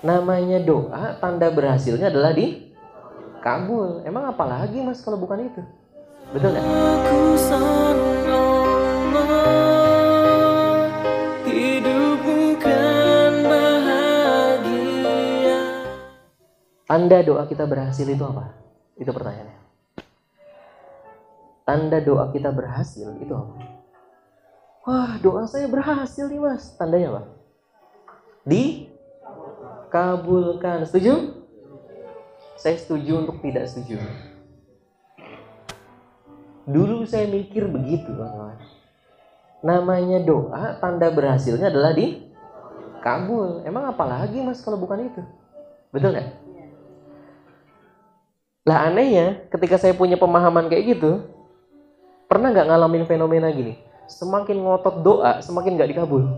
Namanya doa, tanda berhasilnya adalah di kabul. Emang apa lagi mas kalau bukan itu? Betul nggak? Tanda doa kita berhasil itu apa? Itu pertanyaannya. Tanda doa kita berhasil itu apa? Wah, doa saya berhasil nih mas. Tandanya apa? Dikabulkan. Setuju? Saya setuju untuk tidak setuju. Dulu saya mikir begitu, Namanya doa, tanda berhasilnya adalah di kabul. Emang apa lagi mas kalau bukan itu? Betul nggak? Lah anehnya, ketika saya punya pemahaman kayak gitu, pernah nggak ngalamin fenomena gini? Semakin ngotot doa, semakin nggak dikabul.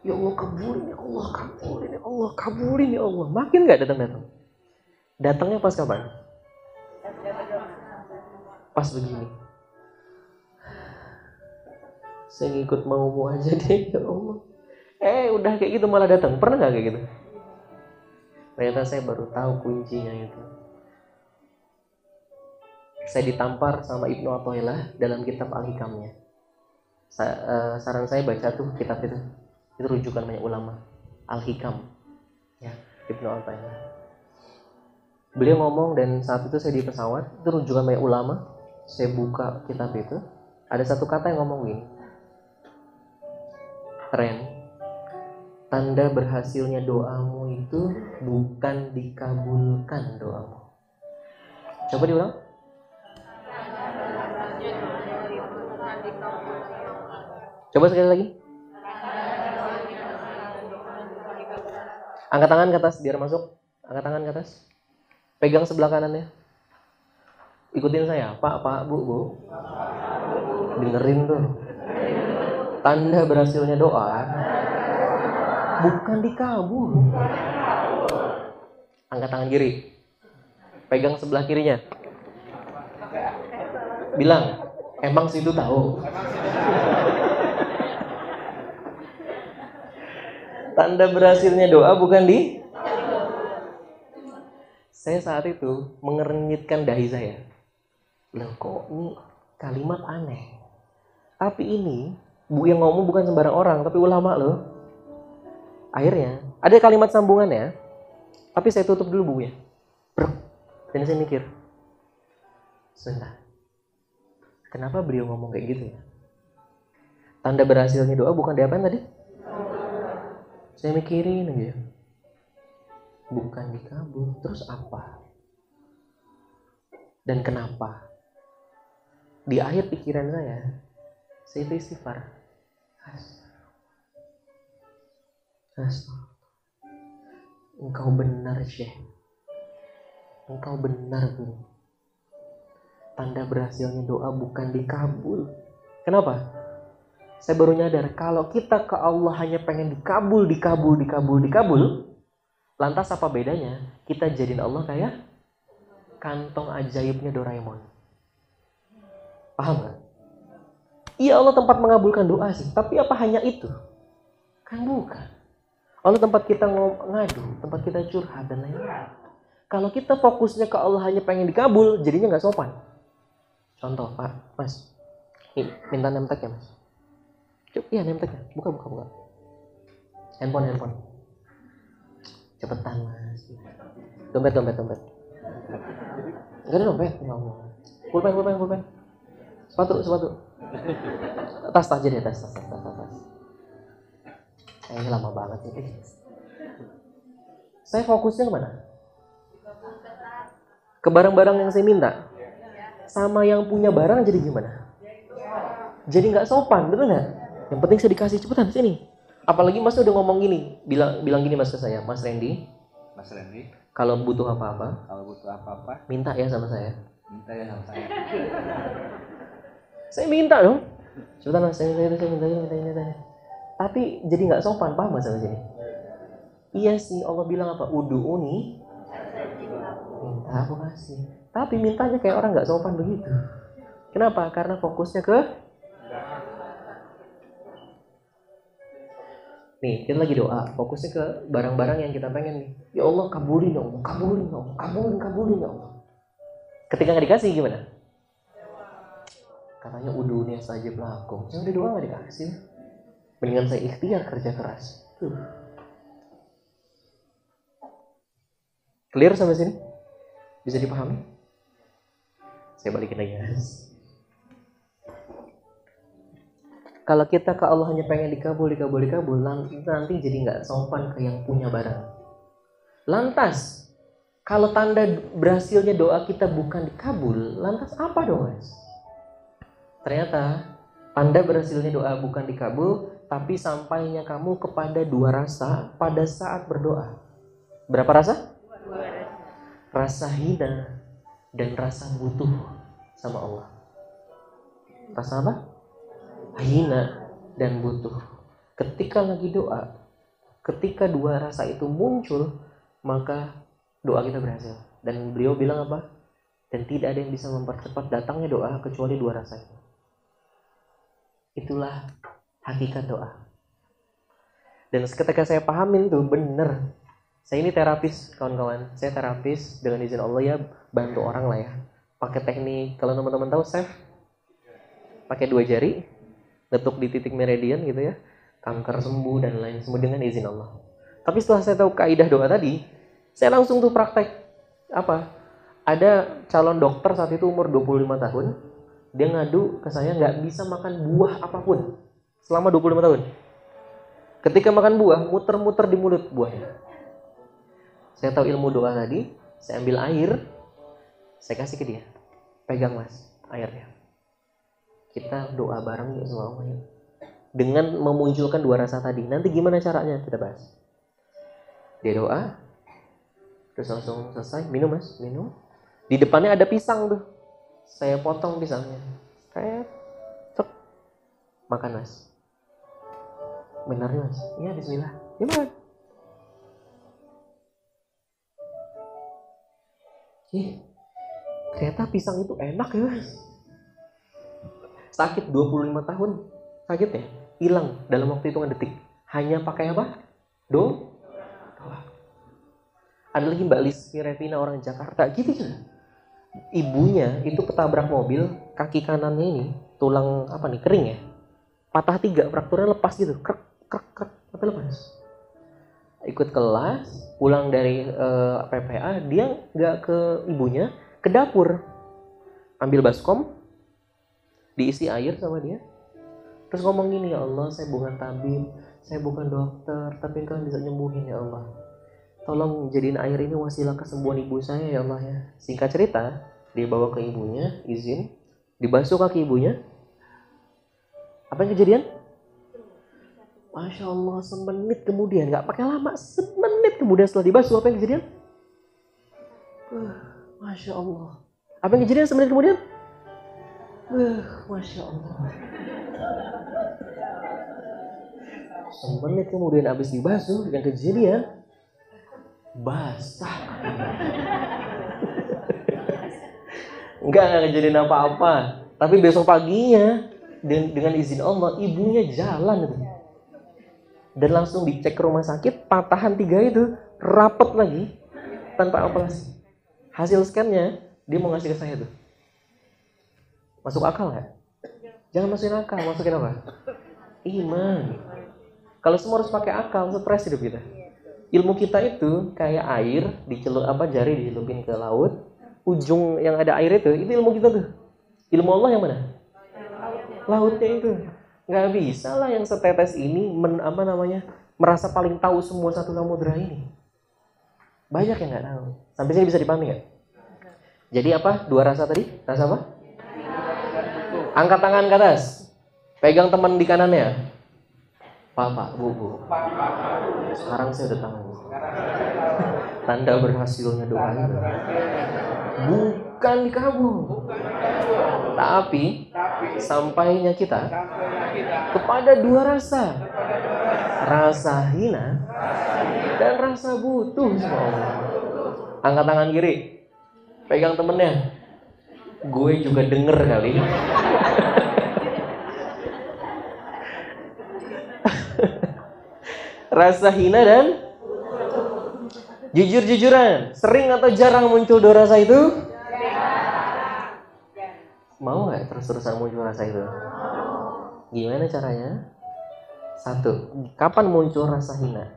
Ya Allah kabulin ya Allah kabulin ya Allah kabulin ya Allah. Makin nggak datang-datang. Datangnya pas kapan? Pas begini. Saya ngikut maumu aja deh ya Allah. Eh udah kayak gitu malah datang. Pernah nggak kayak gitu? Ternyata saya baru tahu kuncinya itu. Saya ditampar sama Ibnu Athaillah dalam kitab Al-Hikamnya. uh, saran saya baca tuh kitab itu. Itu rujukan banyak ulama. Al-Hikam. Ya, Ibnu Athaillah beliau ngomong dan saat itu saya di pesawat itu rujukan banyak ulama. Saya buka kitab itu. Ada satu kata yang ngomong gini. Tren. Tanda berhasilnya doamu itu bukan dikabulkan doamu. Coba diulang. Coba sekali lagi angkat tangan ke atas biar masuk angkat tangan ke atas Pegang sebelah kanannya. Ikutin saya, Pak, Pak, Bu, Bu. Dengerin tuh. Tanda berhasilnya doa bukan dikabul. Angkat tangan kiri. Pegang sebelah kirinya. Bilang, emang situ tahu. Tanda berhasilnya doa bukan di saya saat itu mengernyitkan dahi saya. Loh kok ini kalimat aneh. Tapi ini bu yang ngomong bukan sembarang orang, tapi ulama loh. Akhirnya ada kalimat sambungannya, tapi saya tutup dulu bukunya. Dan saya mikir, sebentar. Kenapa beliau ngomong kayak gitu ya? Tanda berhasilnya doa bukan diapain tadi? Saya mikirin aja bukan dikabul, terus apa? Dan kenapa? Di akhir pikiran saya, saya itu istighfar. Engkau benar, Syekh. Engkau benar, Guru. Tanda berhasilnya doa bukan dikabul. Kenapa? Saya baru nyadar kalau kita ke Allah hanya pengen dikabul, dikabul, dikabul, dikabul, Lantas apa bedanya? Kita jadiin Allah kayak kantong ajaibnya Doraemon. Paham gak? Iya Allah tempat mengabulkan doa sih, tapi apa hanya itu? Kan bukan. Allah tempat kita ngadu, tempat kita curhat dan lain-lain. Kalau kita fokusnya ke Allah hanya pengen dikabul, jadinya nggak sopan. Contoh, Pak, Mas, minta tag ya, Mas. Cuk, iya name tag ya. Buka, buka, buka. Handphone, handphone. Cepetan mas. Dompet, dompet, dompet. Enggak ada dompet, ya Allah. Pulpen, pulpen, pulpen. Sepatu, sepatu. Tas, tas aja deh, tas, tas, tas, tas, tas. Kayaknya lama banget ini. Saya fokusnya ke mana? Ke barang-barang yang saya minta. Sama yang punya barang jadi gimana? Jadi nggak sopan, betul nggak? Yang penting saya dikasih cepetan sini. Apalagi Mas udah ngomong gini, bilang bilang gini Mas ke saya, Mas Randy. Mas Randy. Kalau butuh apa-apa, kalau butuh apa-apa, minta ya sama saya. Minta ya sama saya. saya minta dong. Sebentar Mas, saya, saya, saya minta, minta, minta, minta. Tapi jadi nggak sopan, paham Mas sama sini? Iya sih, Allah bilang apa? Udu'uni minta aku kasih. Tapi mintanya kayak orang nggak sopan begitu. Kenapa? Karena fokusnya ke Nih, kita lagi doa, fokusnya ke barang-barang yang kita pengen nih. Ya Allah, kabulin ya Allah, kabulin ya Allah, kabulin, kabulin ya. Ketika nggak dikasih gimana? Katanya udunya saja pelaku. Yang udah doa nggak dikasih. Mendingan saya ikhtiar kerja keras. Tuh. Clear sampai sini? Bisa dipahami? Saya balikin lagi Kalau kita ke Allah hanya pengen dikabul, dikabul, dikabul, nanti, nanti jadi nggak sopan ke yang punya barang. Lantas, kalau tanda berhasilnya doa kita bukan dikabul, lantas apa dong mas? Ternyata tanda berhasilnya doa bukan dikabul, tapi sampainya kamu kepada dua rasa pada saat berdoa. Berapa rasa? Rasa hina dan rasa butuh sama Allah. Rasa apa? Hina dan butuh. Ketika lagi doa, ketika dua rasa itu muncul, maka doa kita berhasil. Dan beliau bilang apa? Dan tidak ada yang bisa mempercepat datangnya doa kecuali dua rasa itu. Itulah hakikat doa. Dan ketika saya pahamin tuh bener. Saya ini terapis kawan-kawan. Saya terapis dengan izin Allah ya bantu orang lah ya. Pakai teknik kalau teman-teman tahu chef pakai dua jari letuk di titik meridian gitu ya. Kanker sembuh dan lain semua dengan izin Allah. Tapi setelah saya tahu kaidah doa tadi saya langsung tuh praktek. Apa? Ada calon dokter saat itu umur 25 tahun dia ngadu ke saya nggak bisa makan buah apa pun selama 25 tahun. Ketika makan buah muter-muter di mulut buahnya. Saya tahu ilmu doa tadi saya ambil air saya kasih ke dia. Pegang mas airnya kita doa bareng yuk sama Allah yuk. Dengan memunculkan dua rasa tadi. Nanti gimana caranya kita bahas. Dia doa, terus langsung selesai. Minum mas, minum. Di depannya ada pisang tuh. Saya potong pisangnya. Kayak cek. Makan mas. Benar mas? Iya Bismillah. Ya makan. Ih, ternyata pisang itu enak ya sakit 25 tahun. Sakit ya? Hilang dalam waktu hitungan detik. Hanya pakai apa? Do? Doa. Ada lagi Mbak Lis Revina orang Jakarta. Gitu ya ibunya itu ketabrak mobil kaki kanannya ini tulang apa nih kering ya? Patah tiga frakturnya lepas gitu. Krek krek krek tapi lepas. Ikut kelas pulang dari uh, PPA dia nggak ke ibunya ke dapur. Ambil baskom diisi air sama dia. Terus ngomong gini ya Allah saya bukan tabib saya bukan dokter tapi kalian bisa nyembuhin ya Allah. Tolong jadiin air ini wasilah kesembuhan ibu saya ya Allah ya. Singkat cerita dia bawa ke ibunya izin dibasuh kaki ibunya. Apa yang kejadian? Masya Allah semenit kemudian nggak pakai lama semenit kemudian setelah dibasuh apa yang kejadian? Masya Allah. Apa yang kejadian semenit kemudian Uh, Masya Allah. Semenit kemudian habis dibasuh, yang kejadian basah. Enggak, enggak kejadian apa-apa. Tapi besok paginya dengan izin Allah, ibunya jalan itu. Dan langsung dicek ke rumah sakit, patahan tiga itu rapet lagi tanpa operasi. Hasil scannya dia mau ngasih ke saya tuh. Masuk akal nggak? Jangan masukin akal, masukin apa? Iman. Kalau semua harus pakai akal, stres hidup kita. Ilmu kita itu kayak air dicelup apa jari dicelupin ke laut, ujung yang ada air itu, itu ilmu kita tuh. Ilmu Allah yang mana? Lautnya itu. Nggak bisa lah yang setetes ini men, apa namanya merasa paling tahu semua satu samudra ini. Banyak yang nggak tahu. Sampai sini bisa dipahami nggak? Jadi apa? Dua rasa tadi? Rasa apa? Angkat tangan ke atas. Pegang teman di kanannya. Papa, bu, bu. Sekarang saya udah tahu. Tanda berhasilnya doa itu. Bukan dikabul. Tapi sampainya kita kepada dua rasa. Rasa hina dan rasa butuh. Angkat tangan kiri. Pegang temennya gue juga denger kali rasa hina dan jujur-jujuran. Sering atau jarang muncul dua rasa itu? Mau nggak terus-terusan muncul rasa itu? Gimana caranya? Satu, kapan muncul rasa hina?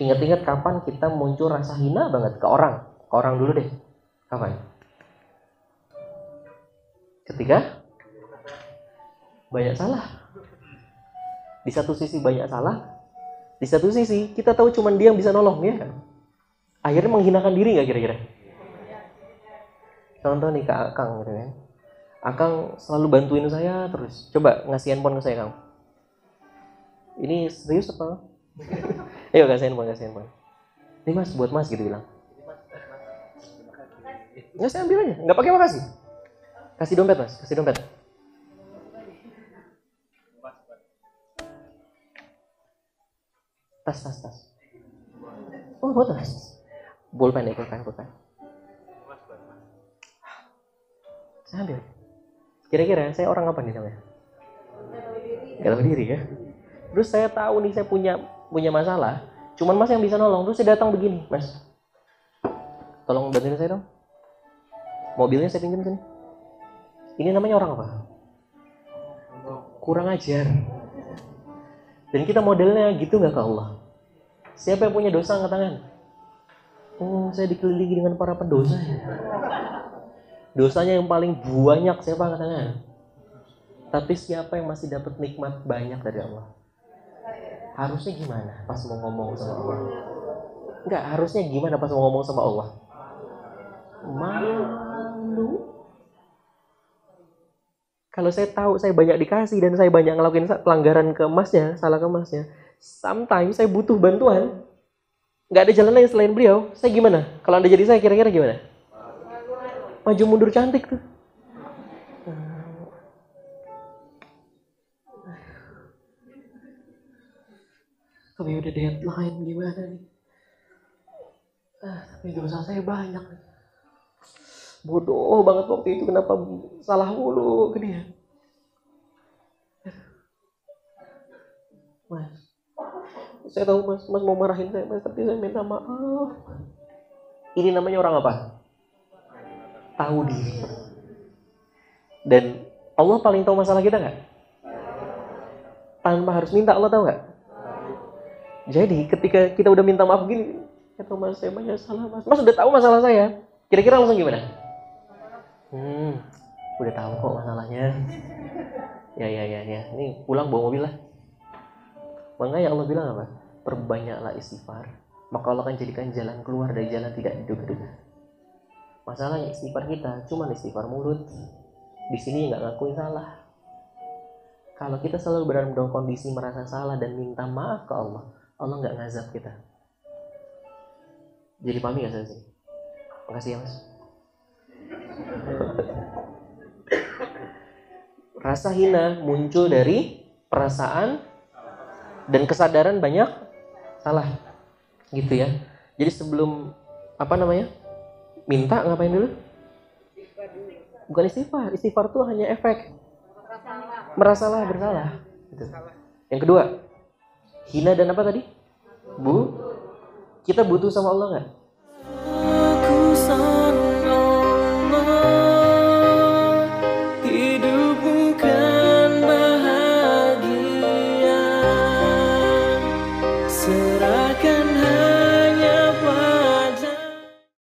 Ingat-ingat kapan kita muncul rasa hina banget ke orang? Ke orang dulu deh. Kapan? Ketika banyak salah. Di satu sisi banyak salah, di satu sisi kita tahu cuman dia yang bisa nolong ya kan? Akhirnya menghinakan diri nggak kira-kira? Contoh nih Kak Akang gitu kan. Akang selalu bantuin saya terus. Coba ngasih handphone ke saya Kang. Ini serius apa? Ayo kasih handphone, kasih handphone. Ini mas, buat mas gitu bilang. Nggak saya ambil aja, nggak pakai makasih. Kasih dompet mas, kasih dompet. Tas, tas, tas. Oh, buat tas. Bolpen ya, bolpen, bolpen. Saya ambil. Kira-kira saya orang apa nih namanya? Gak tahu diri ya. Terus saya tahu nih saya punya punya masalah. Cuman mas yang bisa nolong. Terus saya datang begini, mas. Tolong bantuin saya dong. Mobilnya saya pinjam sini. Ini namanya orang apa? Kurang ajar. Dan kita modelnya gitu nggak ke Allah? Siapa yang punya dosa angkat tangan? Oh, saya dikelilingi dengan para pendosa ya. Dosanya yang paling banyak siapa angkat tangan? Tapi siapa yang masih dapat nikmat banyak dari Allah? Harusnya gimana pas mau ngomong sama Allah? Enggak, harusnya gimana pas mau ngomong sama Allah? Malu. Kalau saya tahu saya banyak dikasih dan saya banyak ngelakuin pelanggaran ke emasnya, salah ke emasnya, sometimes saya butuh bantuan. Nggak ada jalan lain selain beliau. Saya gimana? Kalau anda jadi saya kira-kira gimana? Maju mundur cantik tuh. Tapi udah deadline gimana nih? Ah, tapi dosa saya banyak nih. Bodoh banget waktu itu kenapa salah mulu ke dia. Mas, saya tahu mas, mas mau marahin saya mas, tapi saya minta maaf. Ini namanya orang apa? Tahu diri. Dan Allah paling tahu masalah kita nggak? Tanpa harus minta Allah tahu nggak? Jadi ketika kita udah minta maaf gini, kata mas saya banyak salah mas. Mas udah tahu masalah saya. Kira-kira langsung gimana? Hmm, udah tahu kok masalahnya. Ya ya ya ya. Ini pulang bawa mobil lah. Makanya Allah bilang apa? Perbanyaklah istighfar. Maka Allah akan jadikan jalan keluar dari jalan tidak diduga-duga. Masalahnya istighfar kita cuma istighfar mulut. Di sini nggak ngakuin salah. Kalau kita selalu berada dalam kondisi merasa salah dan minta maaf ke Allah, Allah nggak ngazab kita. Jadi pahami saya sih? Makasih ya mas. Rasa hina muncul dari perasaan dan kesadaran banyak salah gitu ya. Jadi sebelum apa namanya minta ngapain dulu? Bukan istighfar istighfar itu hanya efek. Merasalah bersalah gitu. yang kedua hina dan apa tadi? Bu kita butuh sama Allah nggak